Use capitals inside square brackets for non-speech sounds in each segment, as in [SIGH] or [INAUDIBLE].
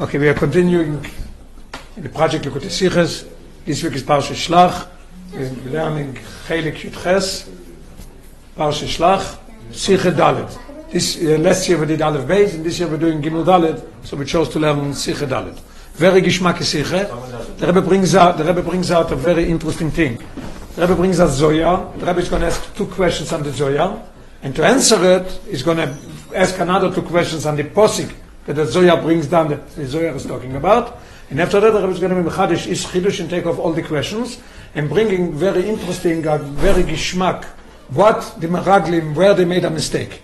Okay, we are continuing in the project Likutei Sichos. This week is Parsha Shlach. We're learning Chelik Yud Ches, Parsha Shlach, Sicha Dalet. This uh, last year we did Aleph Beis, and this year we're doing Gimel Dalet, so we chose to learn Sicha Dalet. Very Gishmak Sicha. The Rebbe brings out, the Rebbe brings out a very interesting thing. The Rebbe brings out Zoya. The Rebbe is going to ask two questions on the Zoya, and to answer it, he's going to ask another two questions on the Posik that the Zoya brings down that the Zoya is talking about. And after that, the Rebbe is going to be Mechadish is Chidush and take off all the questions and bringing very interesting, uh, very Gishmak, what the Meraglim, where they made a mistake.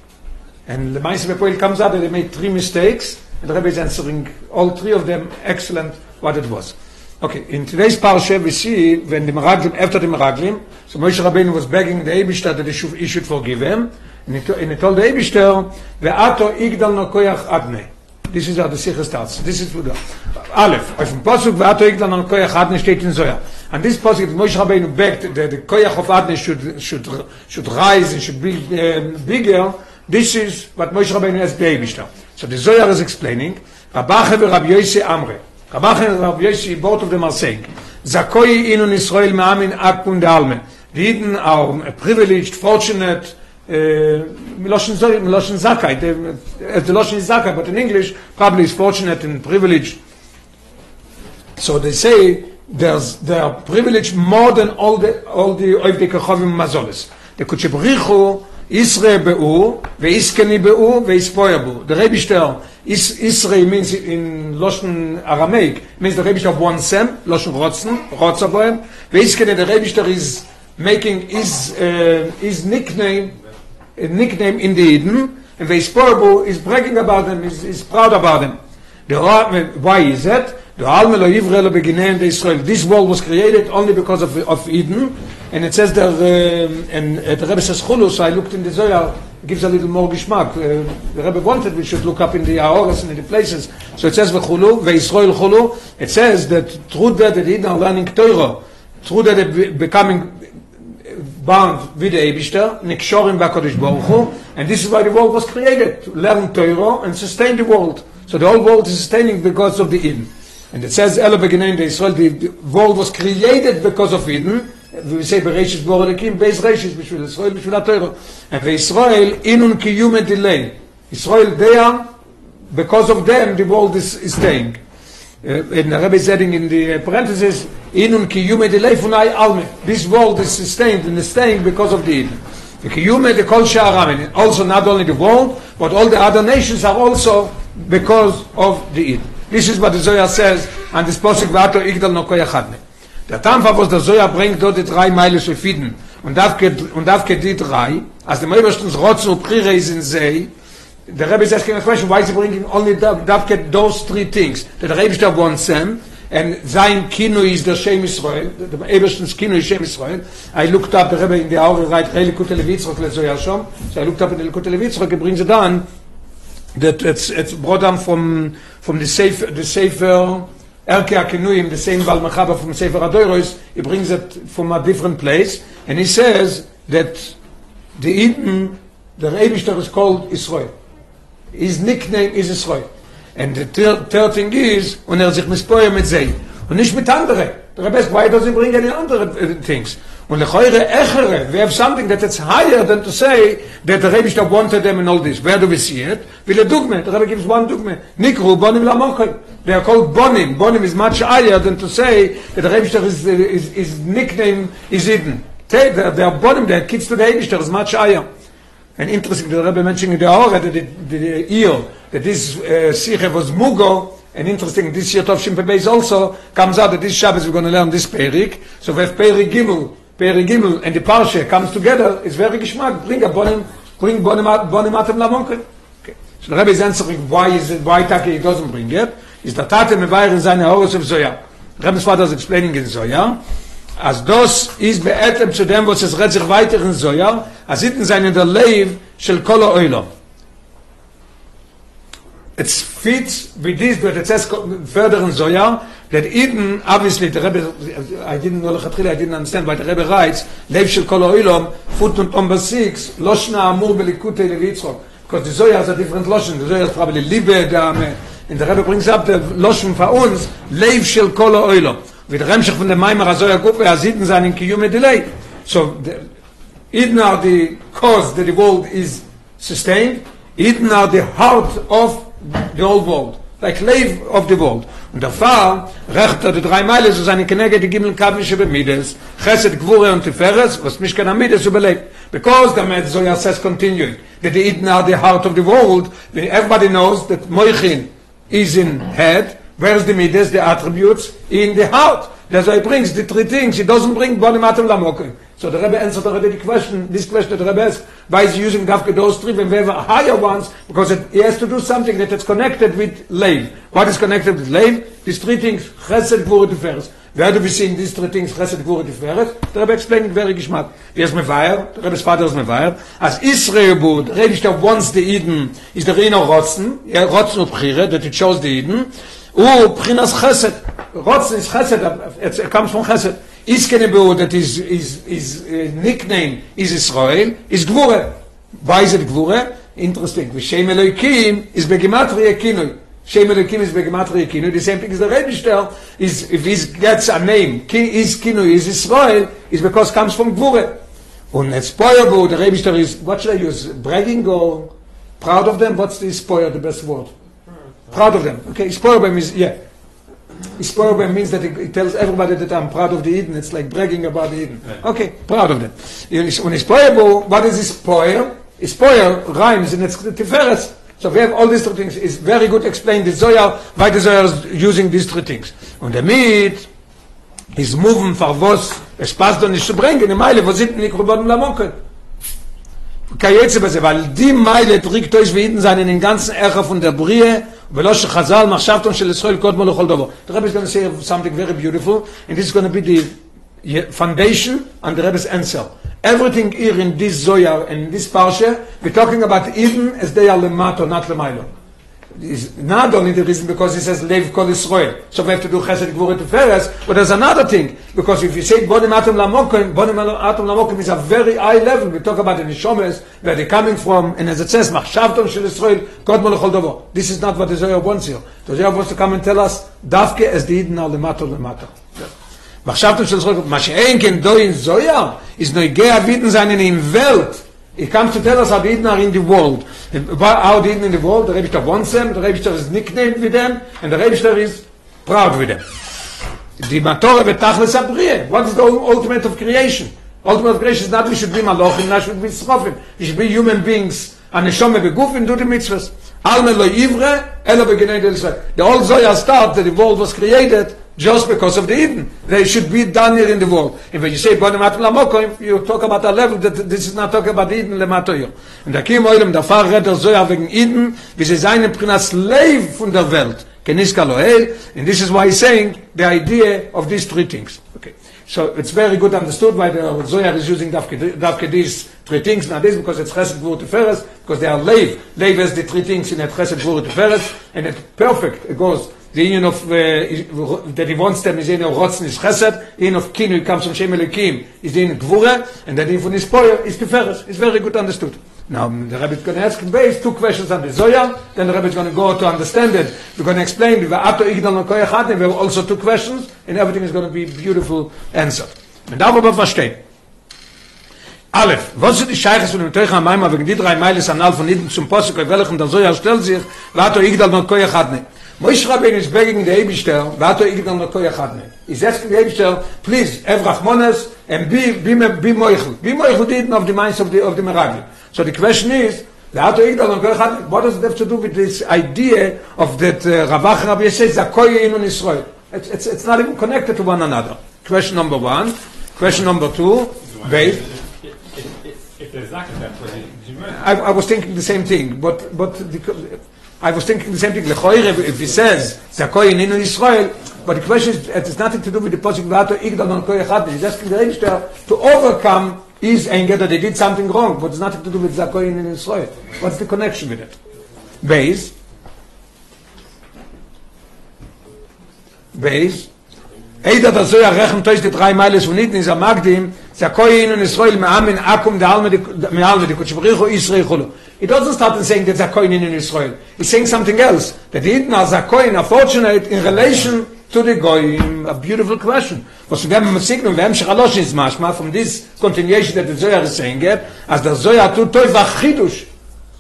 And the Maise Bepoel comes out that they made three mistakes, and the Rebbe is answering all three of them excellent what it was. Okay, in today's parsha we see when the Meraglim, after the Meraglim, so Moshe Rabbeinu was begging the Eibishter that he should, he should forgive him, and he, and he told the Eibishter, Ve'ato igdal no koyach adne. This is the Sikha starts. This is the Aleph. Auf dem Pasuk, Ve'ato igdal no koyach adne steht in Zoya. And this pasuk, Moshe Rabbeinu begged that the koyach of adne should, should, should rise should be um, bigger. This is what Moshe Rabbeinu asked the Eibishter. So the Zohar is explaining, Rabache Rabbi Yossi Amre. Rabache and Rabbi Yossi, both of them are saying, Zakoi inun Israel me'amin akun de alme. The Eden are privileged, fortunate, uh, Zoy, Miloshin Zakai. The, uh, Loshin Zakai, but in English, probably is fortunate and privileged. So they say there's they are privileged more than all the all the Oivdei Kachovim Mazolis. The Kuchebrichu Isre be'u, ve'iskeni be'u, ve'ispoya be'u. The Rebbe Shter, is, Isre means in Loshen Aramaic, means the Rebbe Shter wants them, Loshen Rotzen, Rotzaboem. Ve'iskeni, the Rebbe Shter is making his, uh, his nickname, a nickname in the Eden, and ve'ispoya be'u is bragging about them, is, is proud about them. The, why is that? The Alme lo Yivre lo beginnen de Israel. This world was created only because of, of Eden. And it says there, uh, and uh, the Rebbe says Chulus, I looked in the Zohar, gives a little more geschmack. Uh, the Rebbe wanted we should look up in the Aoras and in the places. So it says V'chulu, Ve'Israel Chulu. It says that through that, that Eden are learning Torah, through that they're becoming bound with the Eibishter, Nikshorim B'HaKadosh Baruch and this is why the world was created, to learn Torah and sustain the world. So the whole world is sustaining because of the Eden. And it says, Ela beginnen the Israel, the world was created because of Eden. We say, Bereshit bor Elokim, Beis Reshit, Bishvil Israel, Bishvil HaTorah. And Israel, inun kiyum delay. Israel, they are, because of them, the world is, is staying. Uh, and the Rebbe is adding in the parenthesis, inun kiyum delay funai alme. This world is sustained and is staying because of the Eden. The kiyum the kol sha'aram, also not only the world, but all the other nations are also because of the Eden. This is what the Zohar says, and this posik vato igdal no koyachadne. Der Tamfa, was der Zohar bringt, dort die drei Meile zu finden, und darf geht, und die drei, als der Meiberstens Rotzen und Prire is in See, the Rebbe is asking a question, why is he bringing only get those three things? The Rebbe wants them, and sein Kino is the Shem Israel, the Eberstens Kino is Shem Israel. I looked up, the Rebbe in the Aure write, Rei Likut Levitzrok le Zohar Shom, so I looked up in the Likut Levitzrok, he brings it down, that it's, it's brought down from, from the Sefer, the Sefer, Erke Akenuim, the same Val Machaba from Sefer Adoros, he brings it from a different place, and he says that the Eden, the Eibishter is called Israel. His nickname is Israel. And the third, third thing is, und er sich mispoyer mit Zei. Und nicht mit andere. The Rebbe why does he bring any other things? Und lechoire echere, we have something that it's higher than to say that the Rebbe Shtab wanted them and all this. Where do we see it? Will a dugme, the Rebbe gives one dugme. Nikru, bonim lamochel. They are called bonim. Bonim is much higher than to say that the Rebbe Shtab is, is, is nickname is Eden. They, they are bonim, they are kids to the Rebbe Shtab is much higher. And interesting, the Rebbe mentioning the Aura, that the, the, the ear, that this uh, was Mugo, and interesting, this year Tov Shim Beis also comes out that this Shabbos we're going to learn this Perik. So we have Perik Gimel, Perik Gimel, and the Parsha comes together. It's very geschmack. Bring a bonim, bring bonim, bonim atem lamonke. Okay. So the Rebbe is answering why is it, why Taki he doesn't bring it. Is that Tate mevair in seine Horus of Zoya. The Rebbe's father is explaining in Zoya. as dos is be zu dem was es redet sich weiteren so ja as sein in der leib shel כל oilo it fit with this but it says furtheren so ja that even obviously the rebbe i didn't know the khatkhila i didn't understand but the rebbe writes leib shel kolo oilo foot on number 6 loshna amur be likut elitzo because the zoya has a different lotion the zoya is probably libe dame. And the rebbe brings up the lotion for uns leib shel kolo oilo Der Remschach von der Maimer Azoya Gruppe, er sieht in seinen Kiyume Delay. So, Eden are the cause that the world is sustained, Eden are the heart of the old world. like leif of the world und der fahr recht der drei meile so seine knege die gimel kavische bemides chesed gvure und tiferes was mich kana mit so belegt because the med so ja says continuing that eden are the heart of the world when everybody knows that moichin is in head where's the midas the attributes in the heart that's why he brings the three things he doesn't bring body matter lamokin So the Rebbe answered already the question, this question the Rebbe asked, why is he using Dafke those three when we have higher ones? Because it, he has to do something that is connected with Leiv. What is connected with Leiv? These three things, Chesed, Gvura, Tiferes. Where do we see these three things, Chesed, Gvura, Tiferes? The Rebbe explained very geschmack. Wie es Mevayer, the Rebbe's father is Mevayer, as Israel Bud, rede ich da once the Eden, is the Reno Rotzen, yeah, Rotzen und Prire, that it shows the Eden, Oh, Prinas Chesed. Rotzen is Chesed, it comes from Chesed. is kene bo that is is is uh, nickname is Israel is gvure why is it gvure interesting. shem elokim is begematria kinu shem elokim is begematria kinu the same thing is the register is if he gets a name ki is kinu is Israel is because comes from gvure und it's spoiler bo the register is what should I use? Bragging or proud of them? What's the spoiler the best word proud of them okay spoiler means yeah Spoiler means that it, it tells everybody that I'm proud of the Eden. It's like bragging about the Eden. Right. Okay, proud of them. When spoil, what is spoil? Spoil rhymes in its Tiferes. So we have all these three things. It's very good explained the Zohar, why the Zohar is using these three things. Und damit is moving for was es passt doch nicht zu bringen, in Meile, wo sind die Krubon Lamoken? Kayetze beze, weil die Meile trägt euch wie Eden sein in den ganzen Ärger von der Brie, ולא שחז"ל מחשבתם של ישראל קודמו לכל דבר. The Rebbe is going to say something very beautiful, and this is going to be the foundation and the Rebbe's answer. Everything here in this Zohar and in this Parsha, we're talking about Eden as they are lemato, not lemailo. is not only the reason because he says lev kol Israel. So we have to do chesed gvura tiferes, but there's another thing because if you say bonim atom lamokim, bonim atom lamokim is a very high level. We talk about the nishomes where they're coming from, and as it says machshavton shel Israel kod molechol dovo. This is not what the Zohar wants here. The Zohar wants to come and tell us davke as the al lemato lemato. machshavton shel Israel, she'en ken do in Zohar is noigei aviden seinen in Welt. He comes to tell us how the Eden are in the world. How the Eden in the world, the Rebishter wants them, the Rebishter is nicknamed with them, and the Rebishter is proud with them. The Matorah betachlis abriye. What is the ultimate of creation? Ultimate of creation is not we should be malochim, not we should be srofim. We should be human beings. And neshome beguf and do the mitzvahs. Alme lo yivre, elo beginei del The old Zoya start that the world was created just because of the Eden. They should be done here in the world. And when you say Bonim Atum Lamokoim, you talk about a level that this is not talking about Eden Lematoyo. Und da kim oilem, da fahr retter Zoya wegen Eden, wie sie seine Prinas Leiv von der Welt. Keniska Loel, and this is why he's saying the idea of these three things. Okay. So it's very good understood why the Zoya is using Davke these three things nowadays because it's Chesed Gvur Teferes, because they are Leiv. Leiv has the three things in it Chesed Gvur Teferes, and it's perfect. It goes the union of uh, that he wants them is in of rotzen is chesed. In of kinu comes from shemelikim is in gvura and that von is poyer is tiferes. Is very good understood. Now the rabbi is going to ask based two questions on the zoya then the rabbi is going to go to understand it. We're going to explain the ato igdal no koyach hat and we have also two questions and everything is going to be beautiful answer. Und da aber verstehen. Alef, was ist die Scheiches von dem Teuchern am Maimah wegen die drei Meiles an Alf und Iden zum Posik, welchen der Zoya stellt sich, wato igdal no koyach hat Moish Rabbeinu is begging the Eibishter, vato igdam no koya chadne. He's asking the Eibishter, please, have Rachmones, and be, be, be moichel. Be moichel didn't of the minds of the, of the Meragli. So the question is, vato igdam no koya chadne, what does it have to do with this idea of that uh, Ravach Rabbi says, zakoye inu Nisrael? It's, it's, it's not even connected to one another. Question number one. Question number two, wait. I, I was thinking the same thing, but, but the, I was thinking the same thing. Lechoire, if he says Zakoy in Israel, but the question is, it has nothing to do with the posik Vato Igdal non Koy Echad. He's asking the Rebbe to overcome his anger that they did something wrong, but it's nothing to do with Zakoy in Israel. What's the connection with it? Beis. Beis. Eider drei Zakoyin in Israel ma'amin akum de alme de alme de Israel khulu. It doesn't start in saying that Zakoyin in Israel. He's saying something else. That the Eden are are fortunate in relation to the Goyim. A beautiful question. Was wir haben signal, wir haben shalosh is mashma from this continuation that the Zohar is saying it, as the Zohar to toy vachidush.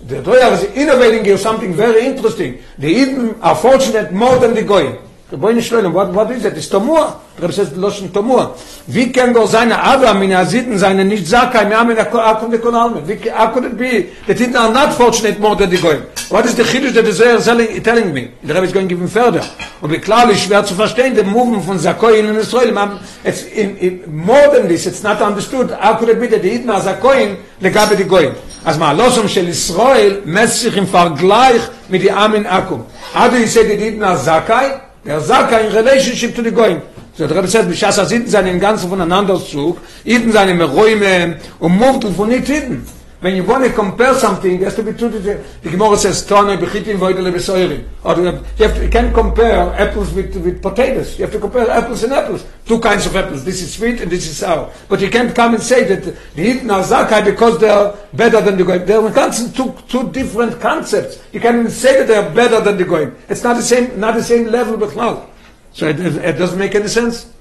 The Zohar is innovating something very interesting. The Eden are fortunate more than the Goyim. Der boy nicht schön, what what is it? Ist Tomur. Der ist loschen Tomur. Wie kann doch seine aber mina sitten seine nicht sag kein mehr mit der Akku der Kanal. Wie could it be that it are not fortunate more than the going. What is the khidus that is selling telling me? Der ist going given further. Und wie klar ist schwer zu verstehen der Movement von Sakoin in Israel. Man it's in, in more than this it's not understood. How could it be that it not Sakoin le gab the going. אז מה, לא שום של ישראל מסך עם פרגלייך מדי אמין אקום. עד הוא יסד את איתנה זכאי, Der sagt kein relationship to the going. So der sagt, wie schas sind seine ganzen voneinander Zug, eben seine Räume und Muftel von nicht hinten. When you want to compare something, it has to be true to the, the Gemara says, Tone bechitim voidele besoirim. Or you, have to, you can't compare apples with, with potatoes. You have to compare apples and apples. Two kinds of apples. This is sweet and this is sour. But you can't come and say that the Hidden are Zakai because they are better than the Goyim. They are two, two different concepts. You can't say that they are better than the Goyim. It's not the same, not the same level, but now. So it, it doesn't make any sense.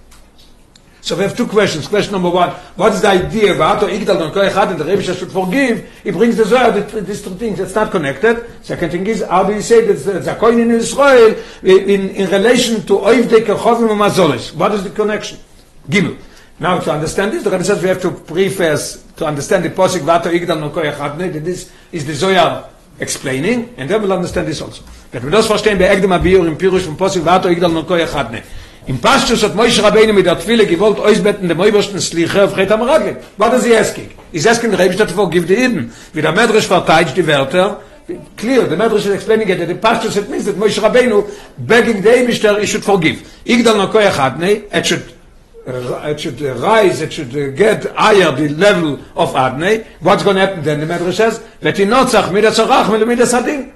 So we have two questions. Question number one, what is the idea? Vato Igdal Don Koy Echad, and the Rebbe should forgive. He brings the Zohar, these two things. It's not connected. Second thing is, how do you say that the Zakoin in Israel in, in relation to Oivdei Kechovim and Mazolis? What is the connection? Gimel. Now to understand this, the Rebbe says we have to preface to understand the Posik Vato Igdal Don Echad, that this is the Zohar explaining, and then we'll understand this also. That we don't verstehen bei Egdem Abiyur im Pirush von Posik Vato Igdal Don Koy Echad, Im Pastus hat Moshe Rabbeinu mit der Tfile gewollt ausbetten dem obersten Slicher auf Chet Amraglim. What does he asking? He's asking the Rebbe to forgive the Eden. Wie der Medrash verteidigt die Wörter, clear, the Medrash is explaining it, that the Pastus it means that Moshe Rabbeinu begging the Eibishter, he should forgive. Igdal no koyach adnei, it should it should rise, it should get higher the level of Adnei. What's going to happen then? The Medrash says, ותינוצח מידה צורח מלמידה סדין.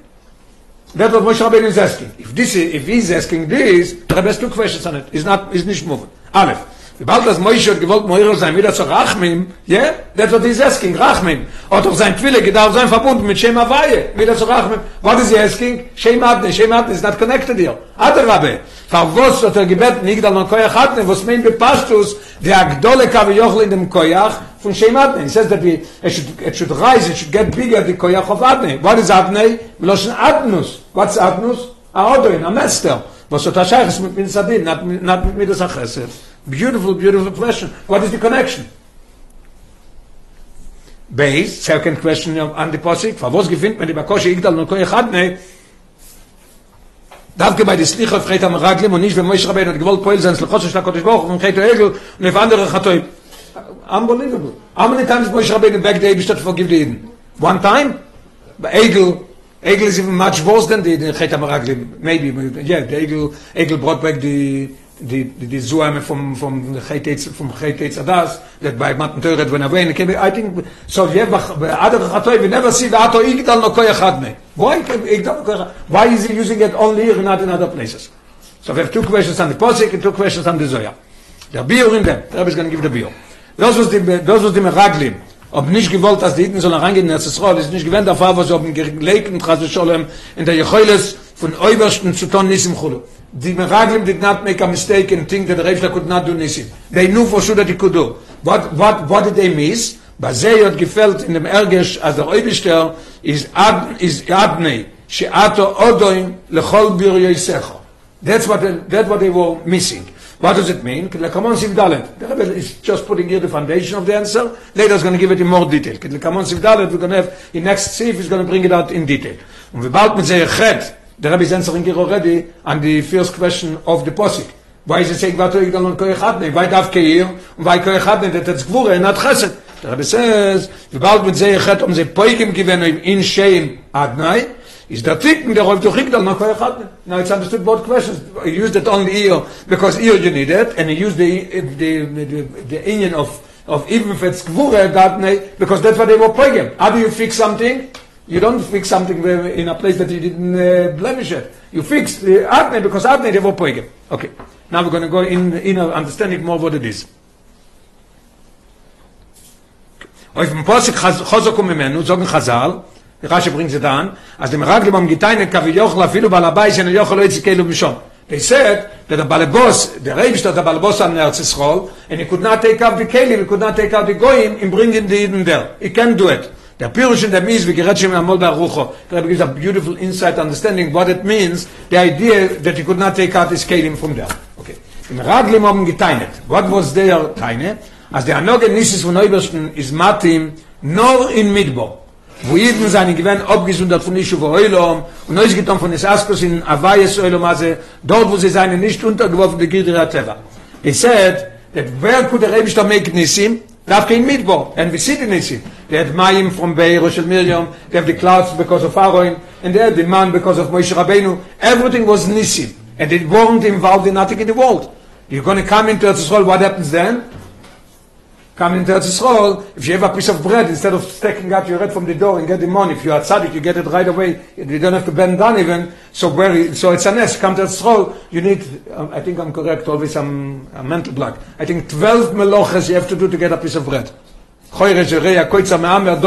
That's what Moshe Rabbeinu is asking. If this is, if he's asking this, Rebbe has two questions on it. He's not, he's nicht moving. Aleph. Sobald das Moshe hat gewollt, Moira sein, wieder zu Rachmim, yeah? That's what he's asking, Rachmim. Hat doch sein Twille gedarf sein verbunden mit Shem Havaye, wieder zu Rachmim. What is he asking? Shem Adne, Shem Adne is not connected here. Ader Rabbe. Favos hat er gebet, nigdal no koyach Adne, was mein bepastus, der Agdole kav yochl in dem koyach, von Shem Adne. He says that we, it should, it should rise, it should get bigger, the koyach of Adne. What is Adne? Meloshen Adnus. What's Adnus? A Odoin, a master. Was hat er scheiches mit Sadin, not, not mit Midas HaChesed. Beautiful, beautiful question. What is the connection? Base, second question on the Posik. For was gefindt man die Bakoshi Igdal no Koyach Adne? Davke bei die Slicha freit am Raglim und nicht, wenn Moshe Rabbeinu hat gewollt Poel sein, Slichot של הקודש ברוך הוא, ומחית העגל, ולפ andere חטואים. Unbelievable. How many times Moshe Rabbeinu begged the Eibishter to forgive the Eden? One time? Egel, Egel is even much worse than the, Chet HaMaraglim. Maybe, yeah, the Egel, Egel brought back the, die die die zuame vom vom GTs vom GTs adas that by matn teuret when away can i think so je be ader khatoy we never see that ig dal no koy khad me why ik dal why is he using it only here not in other places? So we have two questions on the posik and two questions on the zoya der bio in dem der is going to give the bio those was the those was the raglim ob nicht gewollt dass die so reingehen das ist roll ist nicht gewend auf was ob krasse scholem in der jeholes von obersten zu ton nicht im khulu The Meraglim did not make a mistake and think that Reish could not do Nisim. They knew for sure that he could do. What, what, what did they miss? Bazeyot gefelt in dem Ergesh, as der Oibishter, is, ad, is Adnei, she'ato odoim lechol bir yoisecho. That's what, they, that's what they were missing. What does it mean? Kedlekamon Sivdalet. The Rebbe is just putting here the foundation of the answer. Later he's going to give it in more detail. Kedlekamon Sivdalet, we're going to have, in next Sif, he's going to bring it out in detail. Und wir bald mit the Rebbe is answering here already on the first question of the Posik. Why is it saying Vato Yigdal on Koy Chadne? Why Dav Keir? Why Koy Chadne? That it's Gvura and not Chesed. The Rebbe says, we bald mit Zeh Chet um ze Poikim given him in Shein Adnai, is that thinking the Rav Yigdal on Koy Chadne. Now it's understood both questions. He used it only here because here you need it, and he used the, the, the, the, the Indian of of even if it's Gvura Adnai, because that's what they were Poikim. How do you fix something? You don't fix something in a place that you didn't uh, blemish it. You fix the Adne because Adne they were. Okay. Now we're going to go in, in understanding more what it is. auf dem Chazal, die dem Raglim am kavi afilu Balabai, keilu. They said that the Balabos, the Reibish that the Balabos on Eretz Yisrael, and he could not take out the Kelim, he could not take out the Goyim, and bring in the Eden there. He can't do it. Der Pirush in der Mies, wie gerät schon Amol Barucho, there gives a beautiful insight, understanding what it means, the idea that he could not take out his Kelim from there. Okay. Im Raglim haben geteinet. What was their Teine? Als der Anoge Nisis von Neubersten ist Matim, nur in Midbo. wo jeden seine gewen abgesundert von nicht über Eulom und neues getan von des Askos in Avayes Eulom also dort wo sie seine nicht untergeworfene Gildra Terra he said that where could the Rebbe make nisim darf kein mitbo and we see they had mayim from Beir Shel Miriam they have the clouds because of Aaron and they had the man because of Moshe Rabbeinu. Everything was nisim and it weren't involved in nothing in the world. You're going to come into Israel what happens then come into Eretz Yisrael, if you have a piece of bread, instead of taking out your bread from the door and get the money, if you are tzaddik, you get it right away, you don't have to bend down even, so where, so it's a nest, come to Eretz Yisrael, you need, um, I think I'm correct, always I'm a mental block, I think 12 meloches you have to do to get a piece of bread. Choyre, Zereya, Koitza, Me'amer,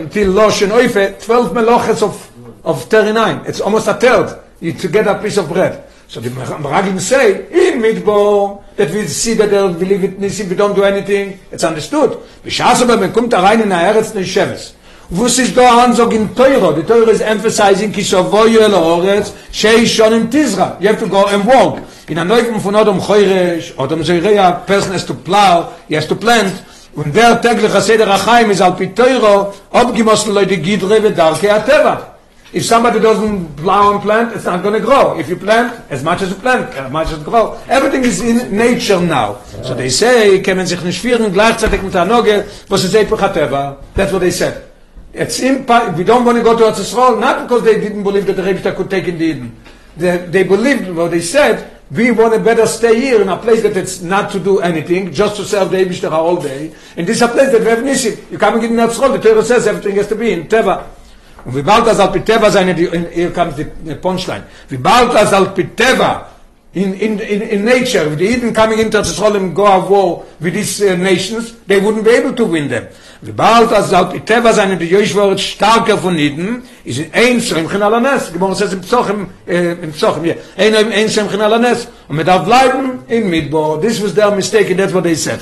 until Losh and Oife, 12 meloches of, of 39, it's almost a third, you, to get a piece of bread. So the Meragim say, in Midbo, that we see that they believe it Nisim, we don't do anything, it's understood. Bishas aber, man kommt da rein in der Eretz des Sheves. Wo sich da an, so in Teuro, the Teuro is emphasizing, ki shovoyu el Oretz, shei shon im Tizra, you have to go and walk. In a neufem von Odom Choyresh, Odom Zeireya, person has to plow, he has to plant, und der tägliche Seder Achaim is al pi Teuro, obgimossen leute Gidre, vedarke Ateva. If somebody doesn't plow and plant, it's not going to grow. If you plant, as much as you plant, as much as it grow. Everything is in nature now. So they say, sich nicht führen gleichzeitig mit der Noge, was ist Epoch HaTeva. That's what they said. It's impa we don't want to go to Eretz not because they didn't believe that the Rebbe could take in the Eden. They, they believed what they said, we want to better stay here in a place that it's not to do anything, just to serve the Rebbe all day. And this is a place that we have Nisim. You come and get in Eretz the Torah says everything has to be in Teva. Und wie bald das Alpiteva seine, die, in, hier kommt die, die Punchline, wie bald das Alpiteva in, in, in, in nature, if the Eden coming into Israel and go of war with these uh, nations, they wouldn't be able to win them. Wie bald das Alpiteva seine, die Joish war starker von Eden, ist in ein Schreimchen Alanes, geborgen es im Psochim, äh, im Psochim, ja, ein, ein Schreimchen Alanes, und mit darf bleiben in Midbo, this was their mistake, and that's what they said.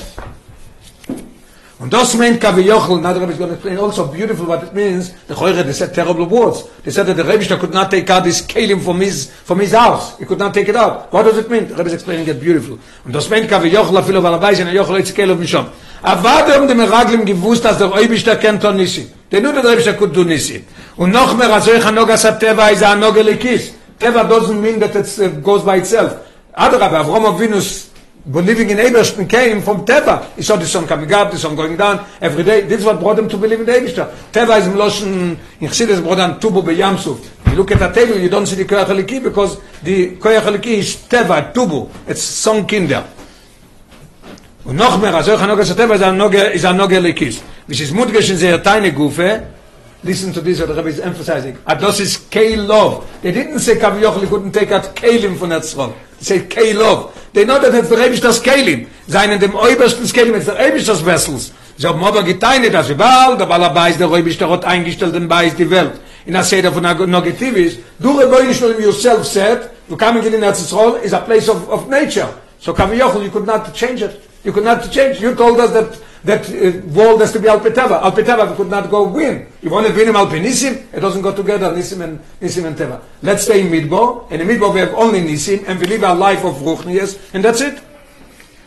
Und das meint Kavi Yochel, another Rebbe is going to explain also beautiful what it means, the Choyre, they said terrible words. They said that the Rebbe could not take out this kalim from his, from his house. He could not take it out. What does it mean? The Rebbe is explaining it beautiful. Und das meint Kavi Yochel, afilo balabay, shein Yochel oitzi kalim mishom. Aber dem dem Raglim gewusst, dass der Rebbe da kennt on Nisi. They knew that the Rebbe could do Nisi. Und noch mehr, also ich anoga sa Teva, is a anoga lekis. Teva doesn't mean that it uh, goes by itself. Adrab, Avrom Avinus believing in Eberstein came from Teva. He saw the sun coming up, the sun going down every day. This is what brought him to believe in the. Teva is in Loshen, in Chassidus brought on Tubo Beyamsuf. You look at the table, you don't see the Koyach Haliki because the Koyach Haliki is Teva, Tubo. It's sunk in there. Und noch mehr, also ich habe noch gesagt, Teva ist ein Noge Likis. Which is Mutgesh in tiny Gufe, listen to this what the Rebbe is emphasizing. Ados is K-Love. They didn't say Kavi Yochel couldn't take out Kalim from that throne. They say K-Love. They know that it's the Rebbe das Kalim. Sein in dem obersten Kalim, it's the Rebbe das Vessels. Sie haben aber geteinet, dass überall, der Ballabei ist der Rebbe der hat eingestellt in Beis die Welt. In a Seder von Negativis, du Rebbe Yisrael yourself said, you coming in Eretz is a place of, of nature. So Kavi Yochel, you could not change it. You could not change. You told us that that uh, world has to be Alpeteva. Alpeteva could not go win. You want to win him Alpenisim, it doesn't go together, Nisim and, Nisim and Teva. Let's stay in Midbo, and in Midbo we have only Nisim, and we live our life of Ruchnias, and that's it.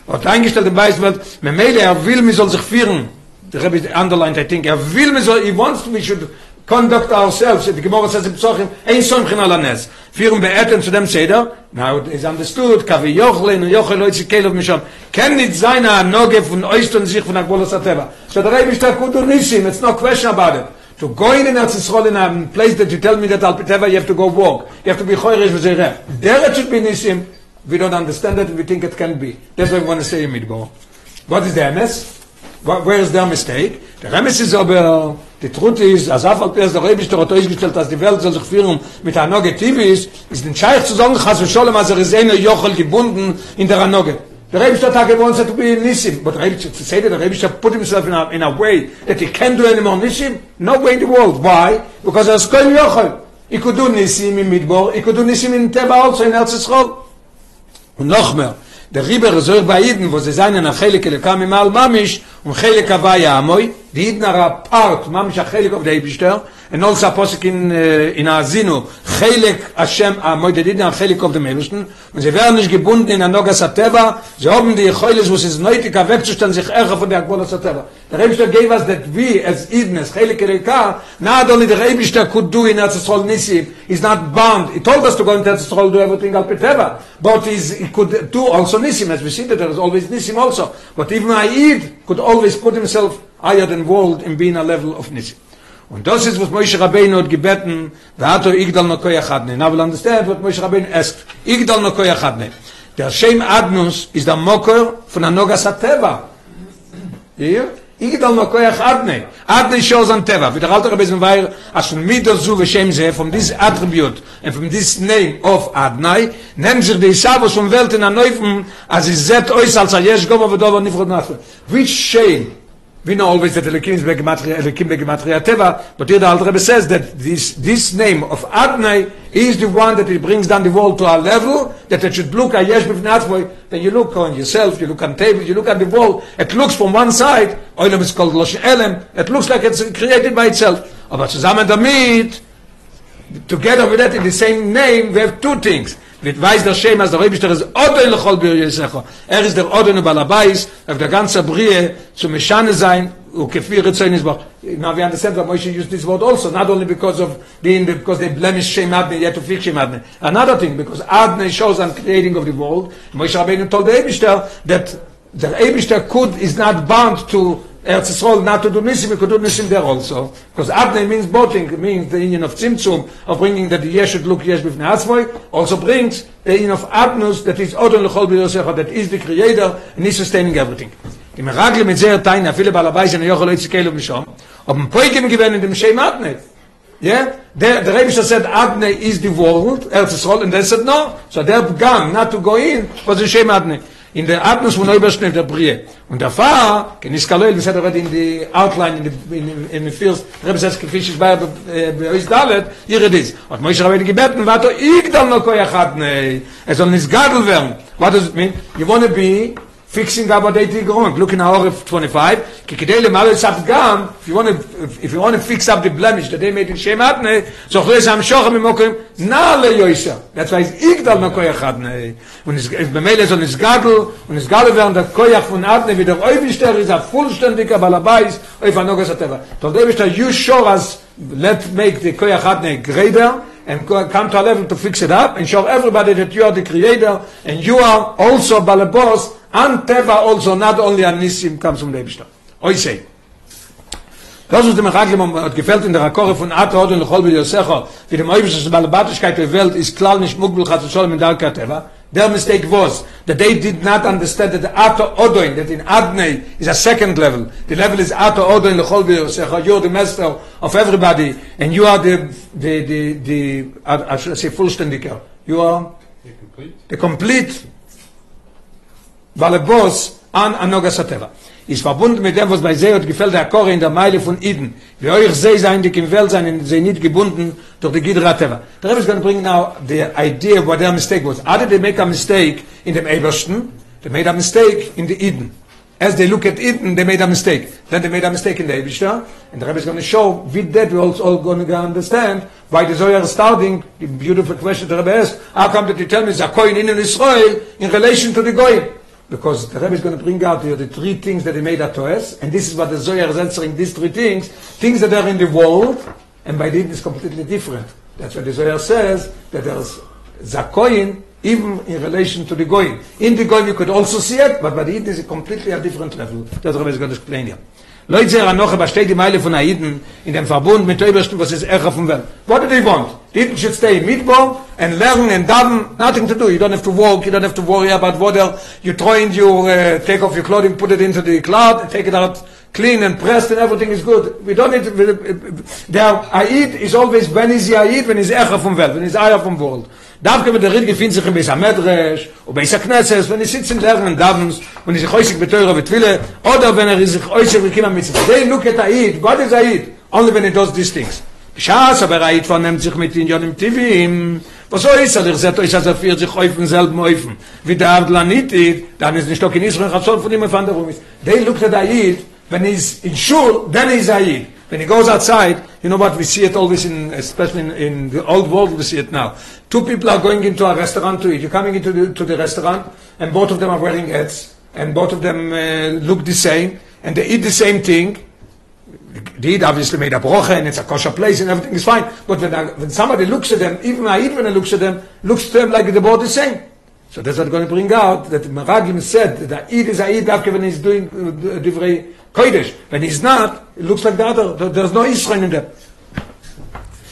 Und eingestellt im Weißwelt, Memele, er will, mir soll sich führen, the Rebbe underlined, I think, er will, mir soll, he wants, we should conduct ourselves. The gemara says in psochim ein so im khinal anes firm beaten zu dem seder. Now it is understood kavi yochlen yochel loit zikelov misham. Ken nit zayna noge fun euch und sich von der golos ateva so der rebe shtat gut und nisim it's no question about it. To go in and out to in a place that you tell me that alpeteva you have to go walk. You have to be khoirish with zeh there should be nisim we don't understand it we think it can be. That's why we want to say it go what is the ms where is their mistake? The remes is aber die trut is as af als der rebisch der hat gestellt dass die welt soll sich führen mit der ist ist den scheich zu sagen hast du schon mal so gesehen jochel gebunden in der noge The Rebbe Shtata wants it to be Nisim, but Rebbe to say that the Rebbe Shtata put himself in a, in a way that he can't do any more Nisim, no way in the world. Why? Because as Koil Yochel, he could do Nisim in Midbor, could do Nisim in Teba also in Eretz Yisrael. Und noch mehr, der Rebbe reserve bei Iden, wo sie seinen Achelik elekam im Al Mamish, und Chelik Avaya Amoy, the Iden are a part, Mamish Achelik of the and also posik in uh, in azinu khalek ashem a moededin a khalek of the menschen und sie werden nicht gebunden in der nogas ateva sie haben die khoiles was ist neute ka wegzustellen sich ärger von der gwolas ateva der rebster gave us that we as idnes khalek reka not only the rebster could do in as soll nisi is not bound. He told us to go into as soll do everything al peteva. But is he could do also nisi as we see that there is always nisi also. But even aid could always put himself higher than world in being a level of nisi Und das ist was Moshe Rabbeinu hat gebeten, da hat er Igdal no koya chadne. Now we'll understand what Moshe Rabbeinu asked. Igdal no koya chadne. Der Shem Adnus ist der Moker von Anoga Sateva. Hier? Igdal no koya chadne. Adne shows on Teva. Wie der Alter Rabbeinu war, as von Mido zu ve Shem Ze, from this attribute, and from this name of Adnai, nennt sich die Isavos von Welt in Anoifen, as is zet ois als a yesh goma v'dova nifrod nachwe. Which Shem we know always that Elohim is Begematria, Elohim Begematria Teva, but here the Alter Rebbe says that this, this name of Adnai is the one that it brings down the world to a level that it should look ah, at Yesh B'vnatzvoy, then you look on yourself, you look on table, you look at the wall, it looks from one side, Oilam is called Losh Elem, it looks like it's created by itself. Aber zusammen damit, together with that in the same name, we have two things. Mit weiß der schema der rebisch der oder in hol bir yesach er ist der oder in balabais auf der ganze brie zu mechane sein und kefir zein is now we understand that Moshe used this word also not only because of being because they blemish shame adne yet to fix shame adne another thing because adne shows on creating of the world Moshe Rabbeinu told the Eibishter that the Eibishter could is not bound to Eretz Yisrael not to do Nisim, he could do Nisim there also. Because Adnei means boating, means the union of Tzimtzum, of bringing that the Yesh should look Yesh b'fnei Atzmoy, also brings the union of Adnus, that is Odon l'chol b'yosecha, that is the creator, and is sustaining everything. Die Meragle mit sehr Teine, viele Balabai sind Jochel Eitzikelu Mishom, ob ein Poikim gewinnen in dem Shem Adnei. Yeah? The, the Rebbe said Adnei is the world, Eretz Yisrael, and they said no. So they began not to go in, was the Shem Adnei. In der Atmos von Neuberschnitt der Brie. Und da war, kein ist Kaloil, wir sind in die Outline, in die, die Fields, Rebbe sagt, gefisch ist bei, bei uns Dalet, hier ist es. Und Moshe Rabbeinu gebeten, warte, ich dann noch koyach hat, nee, es soll nicht gadel werden. What does it mean? You want to be fixing what they did wrong. Look in our 25. Kikidele malo sat gam. If you want to, if you want to fix up the blemish that they made in Shem Atne, so am shochem imokim, na le yoisha. That's why it's bemele so nis gadel, und es gadel werden der koyach von Atne wieder oivishter is a vollständiger balabais, oif anogas. Tol devishter, you show us, let make the koyach Atne greater, and come to a level to fix it up and show everybody that you are the creator and you are also balabos and teva also not only an nisim comes from the Ebishter. Oi say. Das ist dem Raglim hat gefällt in der Rakore von Ata und Lechol bei Yosecha, wie dem Eibisches Balabatischkeit der Welt ist klar nicht Mugbel hat soll mit Dalka Teva. Their mistake was that they did not understand that the Ata Odoin, that in Adnei is a second level. The level is Ata Odoin Lechol bei Yosecha. You're the master of everybody and you are the, the, the, the, I should say vollständiger. You are the complete, the complete Balabos an Anogas Ateva. Ist verbunden mit dem, was bei Seot gefällt der Kore in der Meile von Iden. Wie euch See sein, die im Welt sein, sie nicht gebunden durch die Gidra Teva. The Rebbe is going to bring now the idea of what their mistake was. Did they make a mistake in dem Ebersten? They made a mistake in the Eden. As they look at Eden, they made a mistake. Then they made a mistake in the Ebersten. And the Rebbe is going to show, with that we're also all going to understand why the Zohar is starting, the beautiful question the Rebbe asked, how come that you tell me Zakoin in Israel in relation to the Goyim? Because the Rebbe is going to bring out here the three things that he made at us, and this is what the Zohar is answering, these three things, things that are in the world, and by this is completely different. That's what the Zohar says, that there's Zakoyin, even in relation to the Goyim. In the Goyim you could also see it, but by the Eden a completely a different level. That's what Rebbe is going to explain here. Leute sagen noch, aber steht die Meile von Aiden in dem Verbund mit der Überstufe, was ist Echa von Welt. What do they want? The Eden should stay in Midbar and learn and daven, nothing to do. You don't have to walk, you don't have to worry about whether you throw in your, uh, take off your clothing, put it into the cloud, take it out clean and pressed and everything is good. We don't need to, the Aid is always, when is Aid? When is Echa from Welt, when is Aya from world. Darf gebe der Rid gefindt sich bis am Medresh und bei Sakneses, wenn ich sitze in lernen Davens und ich heusig mit teurer mit Wille oder wenn er sich euch mit kimmer mit They look at Aid, God is Aid, only when he does these things. Schaas aber Aid von nimmt sich mit in Jonim TV. Was soll ist er sagt euch also für sich häufen selben häufen. Wie der Adlanit, dann ist nicht doch in Israel hat von ihm der Rum ist. They look at Aid when he's in shul then he's Aid. When he goes outside you know what? We see it always in especially in, in the old world we see it now. Two people are going into a restaurant to eat. You're coming into the, to the restaurant and both of them are wearing hats and both of them uh, look the same and they eat the same thing. They eat obviously made a broche and it's a kosher place and everything is fine. But when, when somebody looks at them even I eat when I looks at them looks to them like they're both the same so that's what going to bring out that Meraglim said that Eid is Eid after when he's doing uh, divrei Kodesh. When he's not, it looks like the other. There's no Israel in there.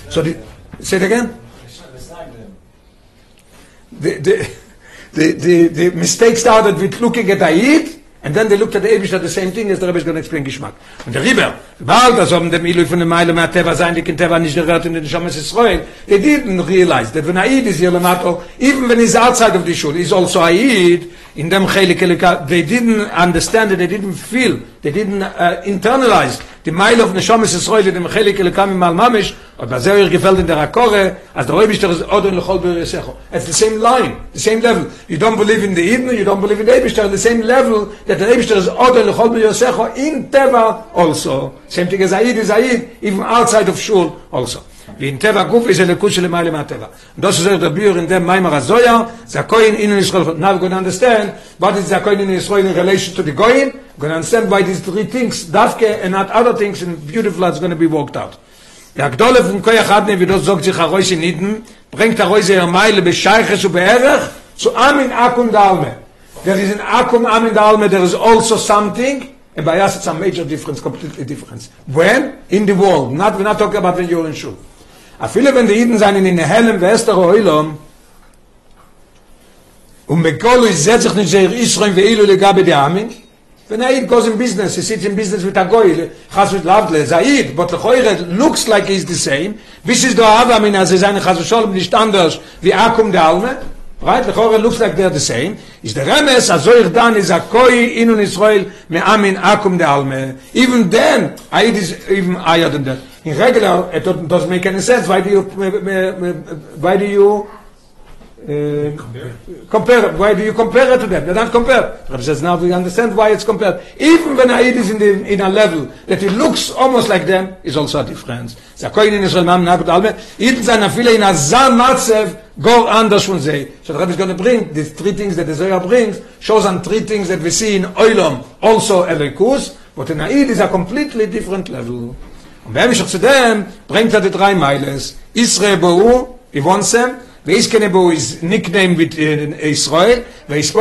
So the, say it again. The, the, [LAUGHS] the, the, the mistake started with looking at Eid And then they looked at the Ebish at the same thing as the Rebbe is going to explain Geschmack. Und der Rieber, bald als ob dem Ilui von der Meile mehr Teva sein, die Teva nicht gehört in den Shamas Israel, they didn't realize that when Aid is here Lamato, even when he's outside of the shul, he's also Aid, in dem Chelik they didn't understand it, they didn't feel, they didn't uh, internalize the Meile of Neshamas Israel, dem Chelik Elikam im Al-Mamish, und was er gefällt in der Akore, als der Rebbe ist der Odin lechol beresecho. It's the same line, the same level. You don't believe in the Eden, you don't believe in the Rebbe, the same level, that the Rebbe is Odin lechol beresecho in Teva also. Same thing as Aid is Aid, even outside of Shul also. wie in Teva Guf ist eine Kusche lemeile ma Teva. Und das ist auch der Bier in dem Maimar Azoya, Zakoyin in Israel. Now going to understand what is Zakoyin in Israel in relation to the going to understand why these three things, Davke and not other things, in beautiful is going to be worked out. Der Gdole von Koyach Adne, wie das sagt sich Aroise Niden, bringt Aroise ihr Meile bescheiches und beherrach zu Amin Akum Dalme. There is an Akum Amin Dalme, there is also something, and by us it's a major difference, completely difference. When? In the world. Not, we're not talking about when you're in Shul. a viele wenn die Juden seien in der hellen wester Eulom und mit kol is zet sich nicht sehr Israel wie Elo legab der Amin wenn er goes in business he sits in business with a goy has with lavle zaid but the khoyre looks like is the same this is the ava min as seine has schon nicht anders wie akum der alme right the khoyre looks like they're the same. Is the rames azoy dan is a koy in un israel me amin akum De alme. Even then i is even higher than that. In regular it doesn't make any sense. Why do you why do you uh, compare. compare why do you compare it to them? They don't compare. Rabbi says now we understand why it's compared? Even when Aid is in the in a level that it looks almost like them is also a difference. So koin in Israel mam nabut alme even seiner viele in a zam matzev go anders von say so the Rabbi is going to bring these three things that the Zohar brings shows on three things that we see in Oilom also Elikus but in Aid is a completely different level. Und wer mich zu dem bringt er die drei Meiles. Israel Bau, i wonsem, we is nickname mit in Israel, we is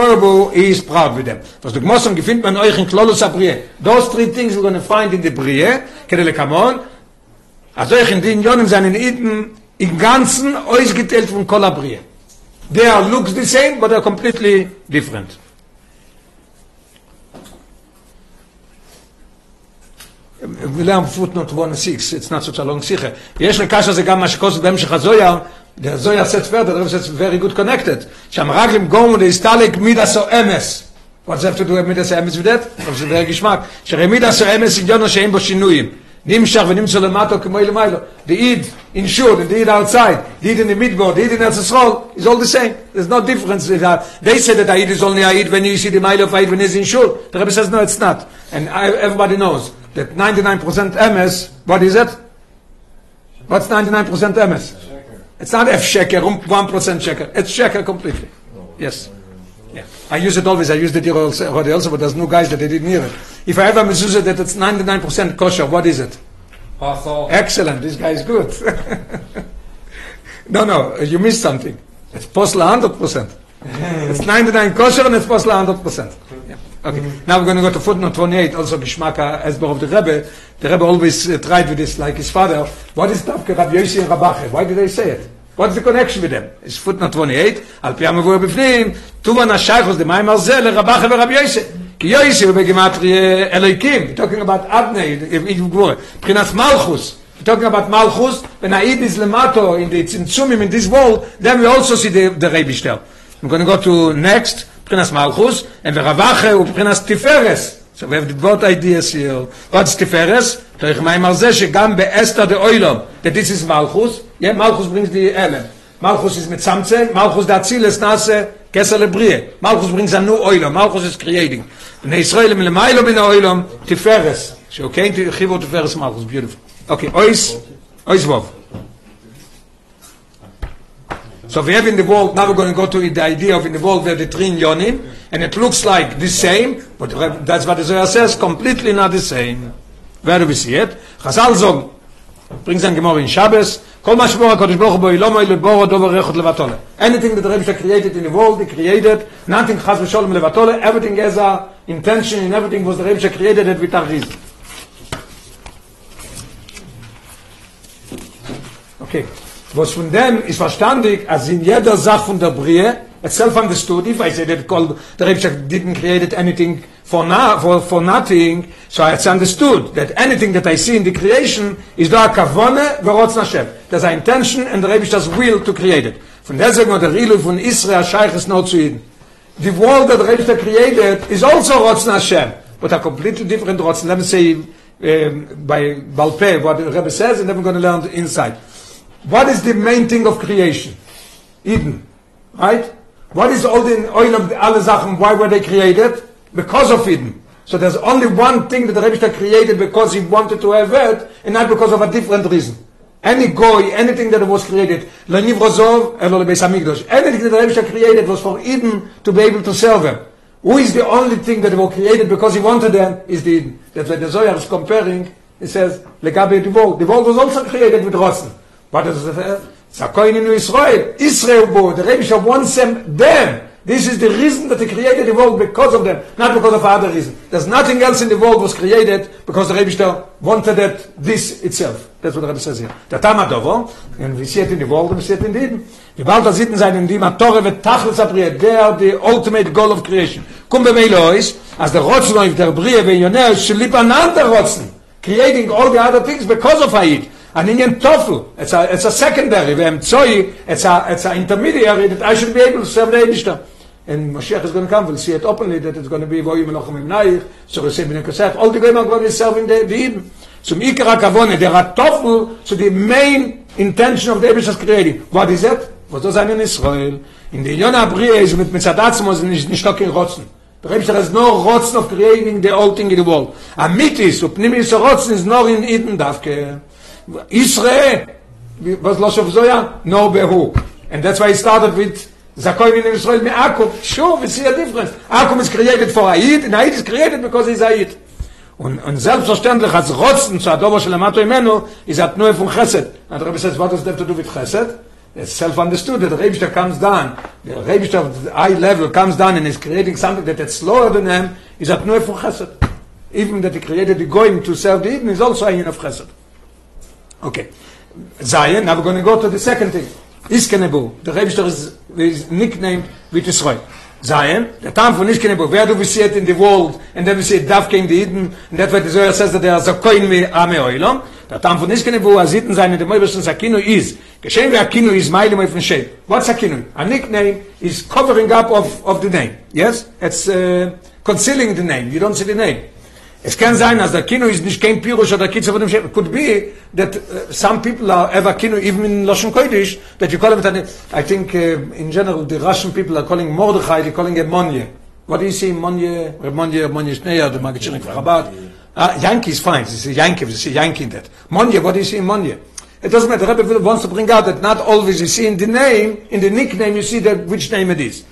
with them. Was du gmossen gefindt man euch in Klolos Abrie. Those three things we're going to find in the Brie, kene le kamon. Also ich in den Jonen seinen in ganzen euch geteilt von Kolabrie. They looks the same but are completely different. ולאם footnote 1-6, it's not such a long שיחה. יש לקש הזה גם מה שקוסת בהמשך הזויה, the zoya sets further, the says very good connected. שהמרגלים גומו להסתלק מידס או אמס. What's that to do with מידס או אמס ודעת? זה די גשמק. שהרי מידס או אמס עניונו שאין בו שינויים. נמשך ונמצא למטו כמו למיילו. The eid in shul, the eid outside, the eid in the midboard, the eid in Eretz Yisrael is all the same. There's no difference. They say that the eid is only a eid when you see the mile of eid when it's in shul. The Rebbe says no, it's not. And everybody knows. that 99% MS, what is it? What's 99% MS? It's not F sheker, 1% sheker. It's sheker completely. Yes. Yeah. I use it always. I use it here also, also, but there's no guys that they didn't hear it. If I ever misuse it that it's 99% kosher, what is it? Pasul. Excellent. This guy is good. [LAUGHS] no, no, you missed something. It's posla 100%. it's 99 kosher and it's posla 100%. Okay. Mm-hmm. Now we're going to go to footnote 28, also Gishmaka Esber of the Rebbe. The Rebbe always uh, tried with this like his father. What is Tavke Rabbi Yossi and Rabache? Why did they say it? What's the connection with them? It's footnote 28. Al amavu bifnim, tuvan hashaychos de maim arzel le Rabache ve Rabbi Yossi. Ki Yossi ve begimatri Eloikim. Talking about you go. Prinat Malchus. talking about when Aid is Lemato in the Tzimtzumim in this world, then we also see the, the Rebishter. I'm going to go to next, Prinas Malchus, and the Ravache, Prinas Tiferes. So we have the both ideas here. What's Tiferes? Torich Maim Arze, שגם באסתר דה אוילום, that this is Malchus, yeah, Malchus brings the Ele. Malchus is mit Samze, Malchus da Ziles Nase, Kesser Lebrie. Malchus brings a new Oilom, Malchus is creating. בני ישראל הם למיילו מן האוילום, Tiferes. So okay, to Chivo Tiferes Malchus, beautiful. Okay, Ois, Ois Vov. So we have in the world, now we're going to go to the idea of in the world where the three yonim, and it looks like the same, but that's what the Zohar says, completely not the same. Where do we see it? Chazal zog, brings an Gemara in Shabbos, ma shbor HaKadosh Baruch Hu bo ilom oil boro dover rechot levatole. Anything that the Rebbe created in the world, he created, nothing chaz v'sholem levatole, everything has a intention, and everything was the Rebbe created it with a reason. Okay. Was von dem ist verstandig, als in jeder Sache von der Brie, it's self-understood, if I say that called, the Rebbe didn't create anything for, na, for, for nothing, so it's understood that anything that I see in the creation is da kavone v'rotz Hashem. There's an intention and the Rebbe will to create it. Von sagen wir, der Rilu von Israel scheich ist not zu Eden. The world that the Rebbe created is also rotz Hashem, but a completely different rotz. Let me say, um, by Balpe, what the Rebbe says, and then we're going to learn inside. What is the main thing of creation? Eden. Right? What is all the oil of the Sachen? Why were they created? Because of Eden. So there's only one thing that the Rebbe created because he wanted to have it, and not because of a different reason. Any goy, anything that was created, Leniv Rozov, Elo Lebeis Hamikdash, anything that the Rebbe created was for Eden to be able to serve him. Who is the only thing that was created because he wanted them is the Eden. That's why the Zohar is comparing, he says, the world. The world was also created with Rotzen. What does it coin in Israel. Israel bo, the Rebbe wants them, them. This is the reason that he created the world because of them, not because of other reason. There's nothing else in the world was created because the Rebbe wanted it, this itself. That's what the Rebbe says here. Der Tamadovo, and we see it in the world, and we see it in the Eden. Die da sitten sein in die Matore wird Tachlis abriert, der the ultimate goal of creation. Kum be Melois, as the Rotzen of der Brie, ve Yonel, shlip another Rotzen, creating all the other things because of Haid. An Indian tofu. It's a, it's a secondary. We have tzoi, it's a, it's a intermediary that I should be able to serve the. And Mashiach is going to come, we'll see it openly, that it's going to be Voyim Melochem Im Naich, so we'll see B'nai Kosef, all the going to be serving the, Eden. So Mikra Kavone, there are tofu, so the main intention of the Eibishter's creating. What is it? Was does in Israel? In the Yonah Brie is with Mitzadatzmos, nicht, nicht talking Rotzen. The Rebbe has no rotzen of creating the old thing in the world. A mitis, upnimis rotzen is nor in Eden davke. Israel! Was loss of Zoya no behu and that's why he started with Zakoin in Israel me Akum sure we see a difference. Akum is created for Aid and Aid is created because he's Aid und und selbstverständlich als Rotzen zu Adobo של Amato Imenu is at nur von Chesed. And the Rebbe says what does that to do with Chesed? It's self understood that the comes down. The the eye level comes down and is creating something that it's lower than him is at nur von Chesed. Even that he created the going to serve the Eden is also a of Chesed Okay. Zion, now we're going to go to the second thing. Iskenebu. The Rebbe is, is nicknamed with Israel. Zion, the time for Iskenebu, where do we see it in the world, and then we see it Davke in the Eden, and that's why the Zohar says that there are Zakoin me Ame Oilom. The time for Iskenebu, as Eden in the Moibischen Sakinu is, Geshem Akinu is Mailim of Shape. What's Akinu? A nickname is covering up of, of the name. Yes? It's uh, concealing the name. You don't see the name. Es kann sein, als der Kino ist nicht kein Pirush oder Kitzel von dem. It could be that uh, some people are ever Kino, even in Lashon Kodesh, that you call him, I think uh, in general the Russian people are calling Mordechai, they're calling him Monye. What do you see, Monye, Monye, Monye Shneya, the Magichirik Chabad? Ah, Yankee is fine, it's a Yankee, it's a Yankee in that. Monye, what do you see in Monye? It doesn't matter, the Rebbe wants to bring out that not always you see in the name, in the nickname you see that which name it is.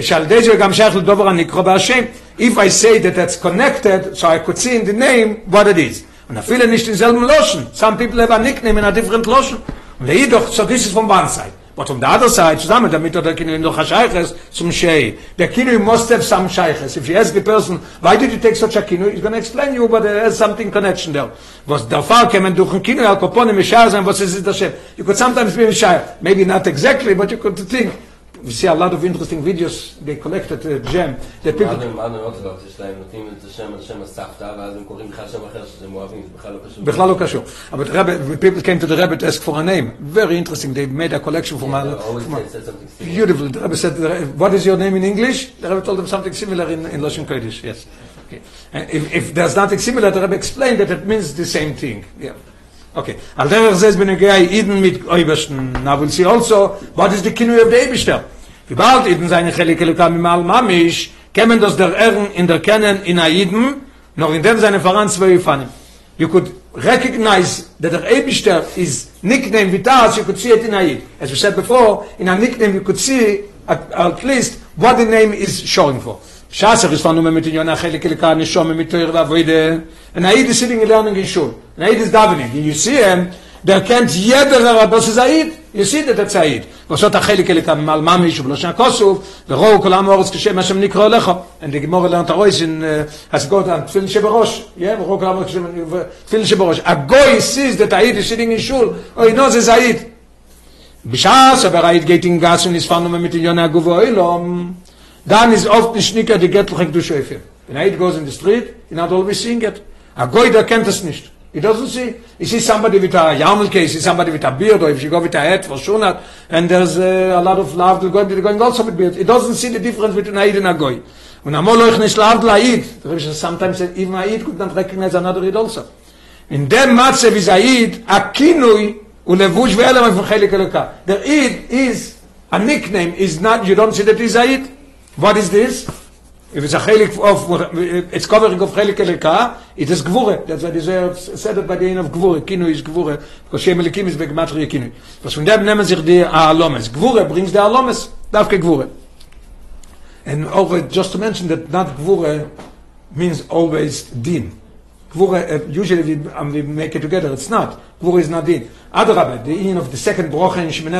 שעל ידי זה גם שייך לדובר הנקרא בהשם, if I say that that's connected, so I could see in the name what it is. Und viele nicht in selben Loschen. Some people have a nickname in a different Loschen. Und jedoch, so this is from one side. But from the other side, zusammen damit der Kinu noch a Sheiches zum Shei. Der Kinu must have some Sheiches. If you ask the person, why did you take such a Kinu, he's going to explain you, but there is something connection there. Was der Fall kämen durch ein Kinu, al Kopone, Mishar sein, was ist das Shem? You could sometimes be Mishar. Maybe not exactly, but you could think, we see a lot of interesting videos they collected uh, gem the people מה מה אני רוצה לדעת? יש להם נותנים את השם על שם הסבתא, ואז הם קוראים בכלל שם אחר שזה מואבים, זה בכלל לא קשור. בכלל לא קשור. אבל the Rebbe, people came to the Rebbe to ask for a name. Very interesting. They made a collection from Yeah, a, they always from a- said something similar. beautiful. The Rebbe said, what is your name in English? The Rebbe told them something similar in, in Lashon Kodesh. Yes. Okay. And if, if there's nothing similar, the Rebbe explained that it means the same thing. Yeah. Okay. על דרך זה זה בנוגע אידן mit אויברשטן. Now we'll see also, what is the kinui of the Eibishter? Wie אידן seine Chelike Lekam im Al-Mamish, kämen das der Ehren in der Kennen in Aiden, noch in dem seine Voran zwei Ifanim. You could recognize that the Eibishter is nickname Vitas, you could see it in Aid. As we said before, in a nickname you could see at, at least what the name is showing for. Shaser is found mit in Yonah Chelik Elika Neshome mit Toir Vavoide. And Aid is sitting and learning in Shul. And Aid is davening. And you see him, der kennt jeder Rabbos is Aid. You see that it's Aid. ועושות החלק אליקה ממעל ממש ובלושן הכוסוף, ורואו כל העם האורץ כשם השם נקרא לך. And the Gemara learned a rois in uh, Hasgot and תפילין שבראש. Yeah, ורואו כל העם האורץ כשם תפילין שבראש. A goy sees that Aid is sitting in shul, or he knows it's Aid. בשעה סבר Aid geht in gas und ist fahren mit den Yonah Guvo Oilom, dann ist oft ein Schnicker die Gettlichen du Schäfer. When Aid goes in the street, you're not always seeing it. A goy der kennt es nicht. He doesn't see. He sees somebody with a yarmulke, he sees somebody with a beard, or if you go with a hat for shunat, and there's uh, a lot of love to going, they're going also with beard. He doesn't see the difference between Aid and a goy. Und amol euch nicht laut Aid. The Rebbe says sometimes even Aid could not recognize another Aid also. In dem Matze wie Aid, a kinui ulevush ve'elam von chelik eloka. The Aid is a nickname, is not, you don't see that is Aid. What is this? If it's a chelik of, it's covering of chelik elika, it is gvure. That's why they uh, say, said by the end of gvure. Kinu is gvure. Because Shem Elikim is begmatri kinu. Was von dem nehmen sich die alomes. Gvure brings the alomes. Dafke gvure. And over, just to mention that not gvure means always din. Gvure, uh, usually we, um, we make it together. It's not. Gvure is not din. Adrabe, the in of the second brocha in Shemin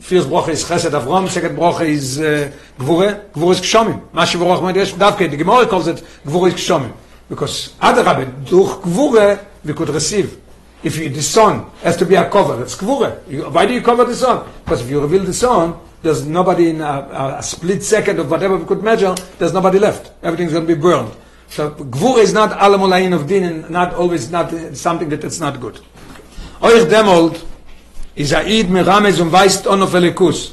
First brocha is Chesed Avram, second brocha is uh, Gvure. Gvure is Kshomim. Ma shevorach moedesh, davke, the Gemara calls it Gvure is Kshomim. Because Adrabe, durch Gvure, we could receive. If you, the son has to be a cover, it's Gvure. You, why do you cover the son? Because if you reveal the son, there's nobody in a, a split second of whatever we could measure, there's nobody left. Everything's going to be burned. So Gvure is not alamulayin of din and not always not something that it's not good. Euch demolt, is Aid merames und weist on of elikus.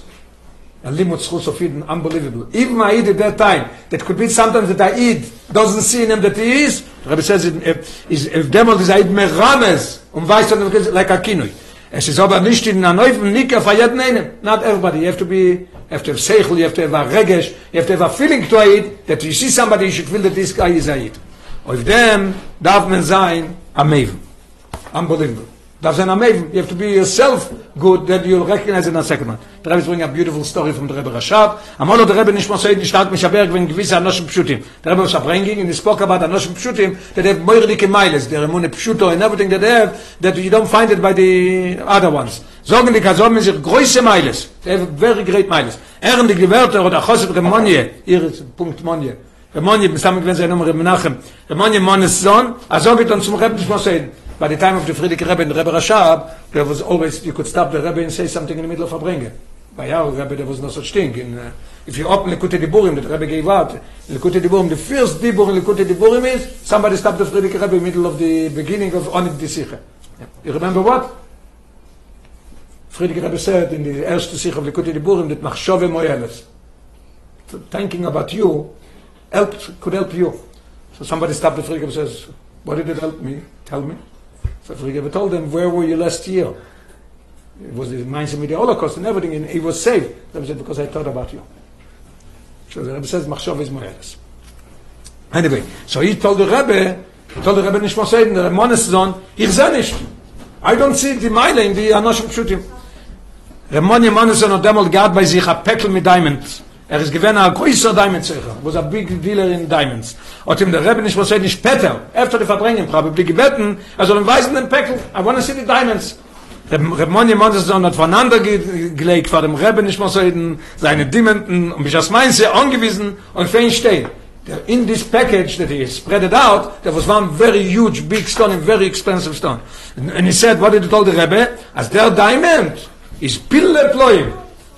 A limit schus of Eden, unbelievable. Even Aid at that time, that could be sometimes that Aid doesn't see in him that he is. Rebbe says, it, if, is, if is Aid merames und weist on of like a kinui. Es ist aber nicht in einer neuen Nika für jeden. Not everybody. You have to be, you have to have seichel, you have to have a regesh, you have to have a feeling to it, that you see somebody, you should feel that this guy is Aid. Auf them, darf man sein, a Maven. Unbelievable. Darf sein a Maven. You have to be yourself good, that you'll recognize in a second one. The Rebbe is bringing a beautiful story from the Rebbe Rashab. Amolo the Rebbe nicht stark mich aberg, wenn gewisse Anoshim Pshutim. The Rebbe was bringing, and he spoke about Anoshim Pshutim, that have moirdike miles, the Remune Pshuto, and everything that they have, that you don't find it by the other ones. Sorgen die Kasom sich große miles. They have very great miles. Ehren die Gewörter, oder Choset Remonje, hier ist Punkt Monje. Remonje, besamt wenn sie Nummer Menachem. Remonje Mones Sohn, also geht zum Rebbe nicht more say, by the time of the Frierdiker Rebbe and Rebbe Rashab, there was always, you could stop the Rebbe and say something in the middle of a bringer. By our Rebbe, there was no such thing. In, uh, if you open Likutei Diburim, that Rebbe gave out, Likutei Diburim, the first Dibur in Likutei Diburim is, somebody stopped the Frierdiker Rebbe in the middle of the beginning of Onid Disiche. You remember what? Frierdiker Rebbe said in the first Disiche of Likutei Diburim, that Machshove Moyeles. So thinking about you, helped, could help you. So somebody stopped the Frierdiker Rebbe says, what did it help me? Tell me. So Rebbe told them, where were you last year? It was the reminds of the Holocaust and everything, and he was saved. Rebbe said, because I thought about you. So the Rebbe says, Machshov is Moeres. Anyway, so he told the Rebbe, he told the Rebbe Nishmo Seiden, the ich sehe nicht. I don't see the Meile in the Anoshim Pshutim. Ramon Yemoneson hat demol gehabt bei sich a Päckl mit Diamonds. Er ist gewähne a größer Diamond Zecher, was a big dealer in Diamonds. Und ihm der Rebbe nicht was nicht später, after the Verbringen, probably gebeten, er soll ihm weisen den Päckl, I want to see the Diamonds. Ramon Yemoneson hat voneinander ge gelegt, vor dem Rebbe nicht was seine Diamanten, und mich als meinse angewiesen, und für ihn steht. There, in this package that he spread it out, there was one very huge, big stone, and very expensive stone. And, and he said, what did he tell the Rebbe? As their diamond is pille ployim.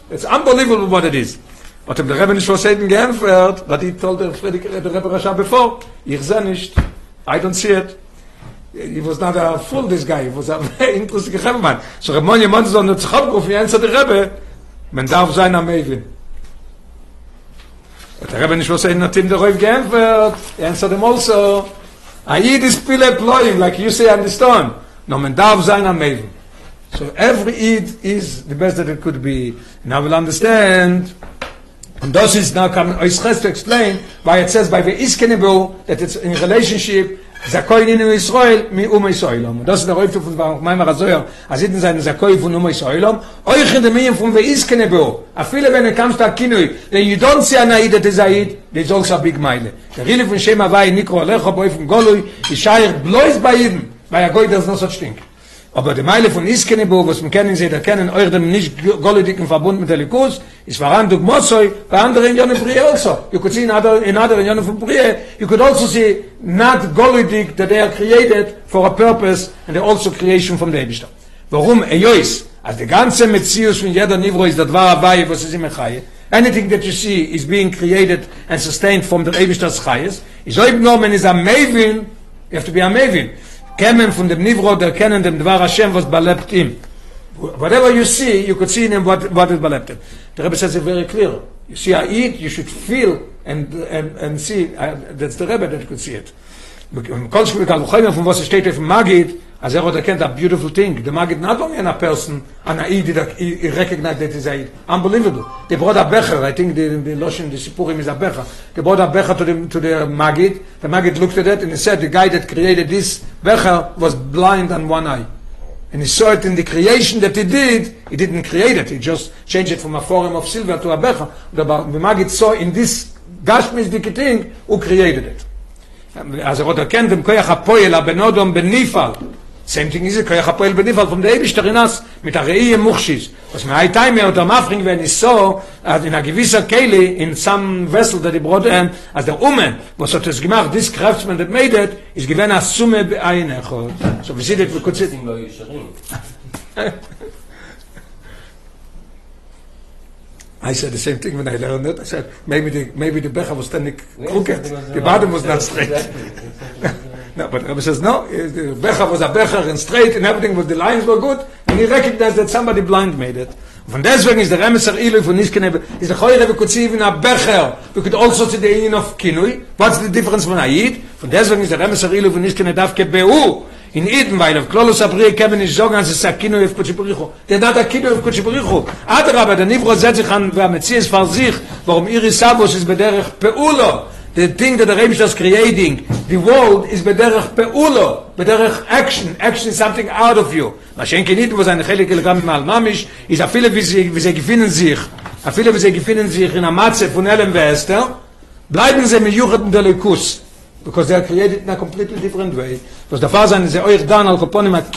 It's unbelievable what it is. But if the Rebbe nicht verstehen geämpft, what he told the, the, the Rebbe Rasha before, ich sehe nicht, I don't see it. He was not a fool, this guy. He was a very interesting Rebbe man. So Rebbe Monje Monje so eine Zchopgruf, wie answer the Rebbe, man darf sein am Mevin. But the Rebbe verstehen, not him the Rebbe geämpft, he answered him also, ah, a yid is pile ployim, like you say the stone. No, man darf sein am Mevin. So every Eid is the best that it could be. Now we'll understand And this is now coming, it's has to explain why it says by the Iskenebu that it's in relationship Zakoy in Israel mi um Israel. Und das der Räufe von mein Razoyer, als in seine Zakoy von um Israel. Euch in dem Mien von der Iskenebu. A viele wenn er kommt da Kinoi, then you don't see an Aid that is Aid, there's also a big mile. Der Rille von Shema vai Nikro Lecho boy von Goloi, is shair bloß bei ihm, weil er goit das noch so stinkt. Aber die Meile von Iskenebo, was man kennen, sie erkennen, euch dem nicht golodiken Verbund mit der Likus, ist waran du Gmosoi, bei anderen in Jonne Brie also. You could see in other, in other in von Brie, you could also see not golodik that they are created for a purpose and they also creation from the Ebishter. Warum? Ejois, als die ganze Metzius von jeder Nivro ist das wahre Weihe, was ist immer Chaye, anything that you see is being created and sustained from the Ebishter's Chayes, is oib nomen is a Mavin, you have to be a Mavin. Kemen von dem nivro der kennen dem dvar hashem was balebt im whatever you see you could see in him what what is balebt the rebbe says it very clear. You see i eat you should feel and and and see uh, that's the rebbe that could see it. Khoym von was steht auf magid as er hat erkennt a beautiful thing. The magid not only in a person an aid that he recognize that aid unbelievable. The brother becher. I think the the lotion the sipurim is a becher. The brother becher to the to the magid the magid looked at it and he said the guy that created this becher was blind on one eye. And he saw it in the creation that he did. He didn't create it. He just changed it from a form of silver to a becher. The, the magid saw in this gashmis the thing who created it. אז hat erkennt dem koyach apoel benodom benifal same thing is koyach apoel benifal from the ebi shterinas mit der rei mukhshis was hay time und am afring wenn ich so in a gewisser kele in some vessel that he brought in as der umen was hat es gemacht this craftsman that made it is given a sume eine so we see that we could sit in I said the same thing when I learned it. I said, maybe the, maybe the Becher was standing crooked. The bottom was not straight. [LAUGHS] no, but Rabbi says, no, eh, the Becher was a Becher and straight and everything was, the lines were good. And he recognized that somebody blind made it. Von deswegen ist der Remeser Ilu von Niskene, ist der Heure, we could see even a Becher. We could also see the union of Kinui. What's the difference von Ayid? Von deswegen ist der Remeser Ilu von Niskene, darf gebeu. in eden weil auf klolos abri kemen ich sagen es sakino auf kuchibricho der da kino auf kuchibricho adra aber der nivro setzt sich an wer ist für sich warum ihre sabos ist bederach peulo the thing that the Rebbe is creating, the world is by the peulo, by the way of action, action is something out of you. What she didn't know was that the Rebbe is a is a lot wie people who find themselves, a lot wie people who sich themselves in a matzah from Elam and Esther, they stay with the Yuchat because they are created in a completely different way. So the Father is a little bit more than that,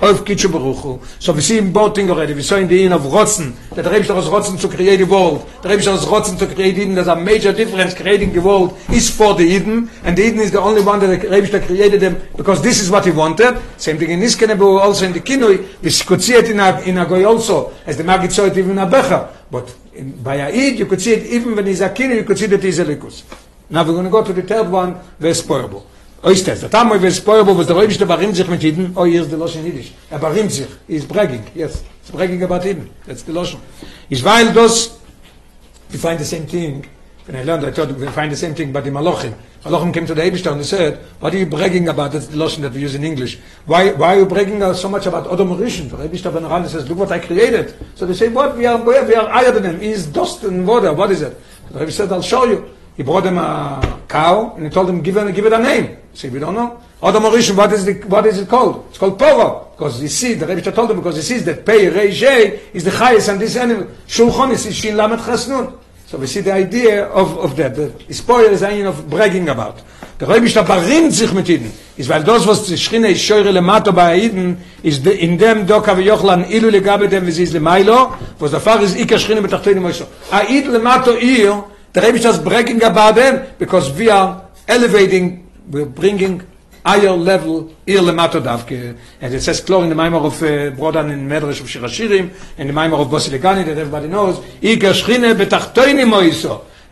auf kitche beruchu so we see in both thing already we saw in the in of rotzen? Der dreibst aus rotzen zu create the world. Dreibst aus rotzen zu create in there's a major difference creating the world is for the eden and the eden is the only one that dreibst created them because this is what he wanted. Same thing in can be also in the kinui we could see it in a in a goy also. As the magit saw it even a becher. But in, by a id you could see it even when he's a kinui you could see that he's a likus. Now we're going to go to the third one, Vespoyable. Oist es, da mo Vespoyable was der römische barim sich mit jeden, oh hier ist der loschen nidisch. Er barim sich, he bragging. Yes, it's bragging about him. That's the loschen. Is weil das we find the same thing. When I learned I thought we find the same thing but the Malochim. Malochim came to the Eibishter and said, what are you bragging about? That's the loschen that we use in English. Why why are you bragging so much about Odom Rishon? The Eibishter ben Aran says, look what I created. So they say, what? We are, we are higher than him. He is dust and water. What is it? The Eibishter said, I'll show you. He brought him a cow and he told him give it give it a name. Say we don't know. Adam Rishon, what is the what is it called? It's called Poro because you see the Rebbe told him because he sees that Pei Rei Shei is the highest and this animal Shulchan is Shin Lamet Chasnun. So we see the idea of of that. The spoiler is ein of bragging about. Der Rebbe ist aber rinnt sich mit ihnen. Ist weil das was die Schrine ist scheure le Mato bei ihnen ist in dem Doka wie Jochlan ilu le gabe dem wie sie ist le Mailo, wo der Fahrer ist ich Schrine mit Tachteni Moshe. A id le Mato ihr The Rebbe ist das breaking about them, because we are elevating, we are bringing higher level ihr le davke. And it says clone in the Maimor of uh, brodan in medrash of shirashirim in the Maimor of bosilegani that everybody knows ik shchine betachtoini im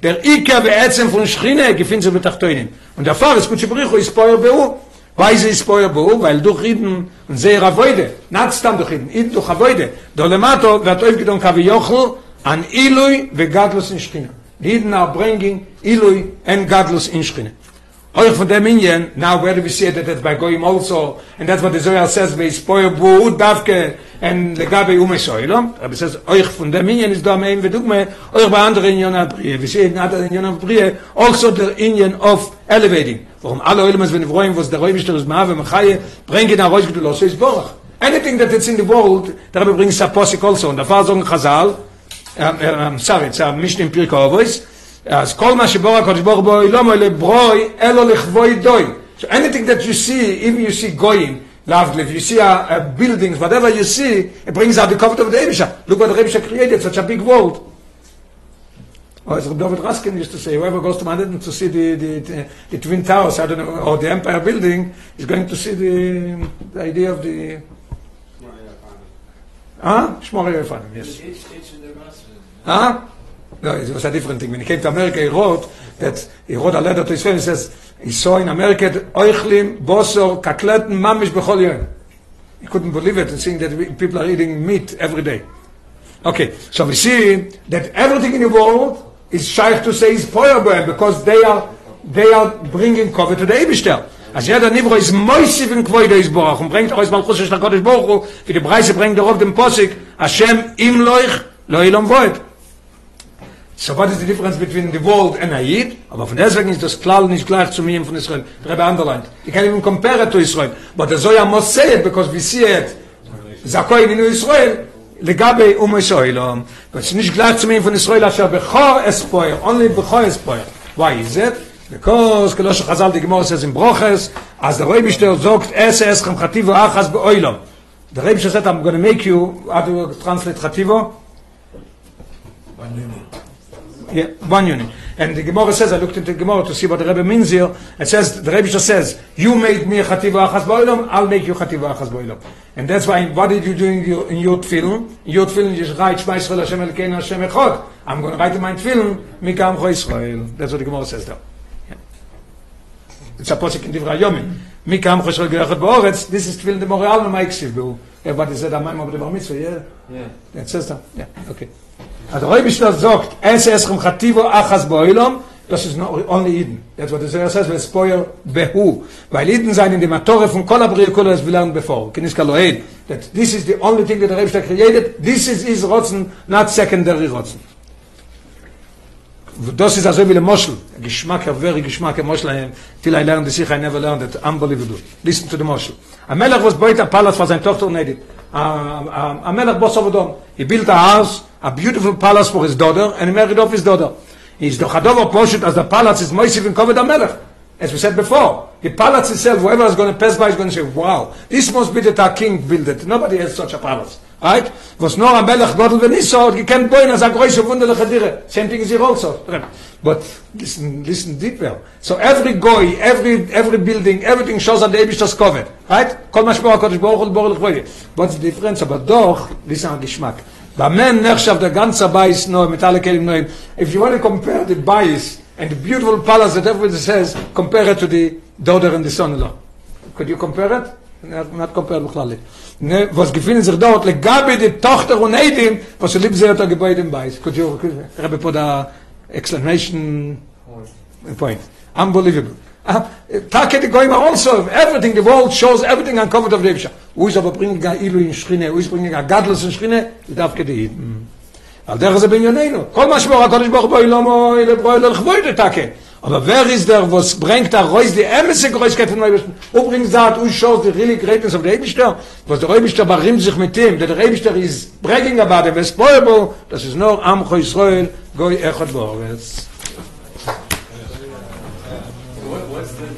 der ik ave von fun shchine gefindt zu betachtoin und der fahr ist gut shibrich is poer beu. Weil sie is poer beu weil du reden und sehr avoide not stam du reden in du avoide. Do lemato, mato vet oiv gedon an ilui vegadlos in shchine. Reden are bringing ilui and gadlos in schrine Euch von dem Ingen, now where do we see that that's by Goyim also, and that's what the Zohar says, bei Spoyer Bu, Davke, and Legabe Ume Soilom, aber es says, euch von dem Ingen ist da am vedugme, euch bei anderen Ingen Abrie, wir sehen in anderen Ingen Abrie, also the Ingen of elevating. Warum alle Oilem, wenn wir wollen, was der Räubisch, der Maave, Machaye, bringen nach Reusch, du los, ist Borach. Anything that is in the world, der Rebbe brings Saposik also, und da war so ein Chazal, sorry, it's a Mishnah in Pirkei Avos, as kol ma shbor a kodesh bor boy lo mo le broy elo lechvoy doy so anything that you see even you see going lovely if you see a, a buildings whatever you see it brings out the comfort of the Ebisha look what the Ebisha created such a big world. Oh, it's David Raskin used to say, whoever goes to Manhattan to see the, the, the, the Twin Towers, I don't know, or the Empire Building, is going to see the, the idea of the... Huh? Shmorei Yofanim, yes. Huh? No, it was a different thing. When he came to America, he wrote that he wrote a letter to his friend. He says he saw in America oichlim, bosor, kakleten, mamish bechol yom. He couldn't believe it, and seeing that we, people are eating meat every day. Okay, so we see that everything in the world is shaykh to say is poyerbohem because they are they are bringing cover to the Eibishter. Als jeder Nivro ist moisiv in Kvoido ist Boruch und bringt euch mal Chushish Lakodesh Boruch wie the Preise bringt er auf dem Posik Hashem im Loich, lo ilom void. So what is the difference between the world and Ayid? Aber von deswegen ist das klar nicht gleich zu mir von Israel. Rebbe underlined. You can even compare it to Israel. But the Zoya must say it because we see it. Zakoi in Israel. לגבי אומה סוילום, but it's nicht gleich zu mir von Israel, אשר בכו אספויר, only בכו אספויר. Why is it? Because, כמו שחז"ל the Gemara says in Broches, as the Rebbe Shter sagt, es es chem chativo achas beoilom. The Rebbe Shter said, I'm going to make you, how do you translate chativo? Yeah, one unit. And the Gemara says, I looked into the Gemara to see what the Rebbe means here. It says, the Rebbe says, you made me a chativa achas boilam, I'll make you chativa achas boilam. And that's why, what did you do in your, in your tefillin? In your tefillin, you write, Shema Yisrael Hashem Elkeinu Hashem Echad. I'm going to write in my tefillin, Mikam Cho Yisrael. That's what the Gemara says there. Yeah. It's a posik in Divrei Yomin. Mikam Cho Yisrael Gerachat Ba'oretz. This is tefillin the Moreal and Maiksiv. Everybody said, Amayim of the Bar Mitzvah, yeah? Yeah. It says that. Yeah, okay. אז רוי בשטר זוגט, אס אס חם חטיבו אחס באוילום, das ist not only Eden. That's what the says, we spoil behu. Weil Eden sein in dem Atore von kol abri kol as we before. Kinis kaloed. That this is the only thing that the Rebbe created. This is his rotzen, not secondary rotzen. Das ist also wie der Moschel. Geschmack, a very Geschmack, a Moschel. Till I learned this, I never learned it. Unbelievable. Listen to the Moschel. A Melech was boit a palace for seine Tochter und Edith. A, a, a Melech boss of Adom. He built a house, a beautiful palace for his daughter, and he married off his daughter. He's the Chadova Poshet as the palace is Moisiv covered a Melech. As we said before, the palace itself, whoever is going to pass by is going to say, wow, this must be that our king built it. Nobody has such a palace. Right? Was nur a Melech Gottel wenn ich so, gekannt boin as a große wunderliche Dire. Same thing is here also. But listen, listen deeper. So every goy, every every building, everything shows that the Abish is covered. Right? Kol HaKadosh Baruch Hu l'borah l'chvoye. What's the difference? Aber doch, listen an Geschmack. Bemen nechshav der ganze Bais no, mit alle Kelim noim. If you want to compare the Bais and the beautiful palace that everybody says, compare it to the daughter and the son-in-law. Could you compare it? Not, not compare בכלל. Ne, was gefinden sich dort, legabe die Tochter und Edim, was sie lieb sehr hat er gebeut im Beis. Could you, could you, Rebbe put a explanation point. Unbelievable. Uh, Take the going also, everything, the world shows everything uncovered of the Ebsha. Who is aber bringing a ilu in Schrine, who is bringing a gadlus in Schrine, darf gedeiht. על דרך זה בענייננו. כל מה שמור הקודש ברוך בו אילומו אלברוי לא לכבוד לתקה. Aber wer ist der, was bringt der Reus, die ämese Größkeit von Eibischter? Wo bringt sagt, who shows the really greatness of the Eibischter? Was der Eibischter barim sich mit dem, der Eibischter is bragging about was spoilable, das ist nur Amcho Yisrael, Goy Echad Boretz. Because the, the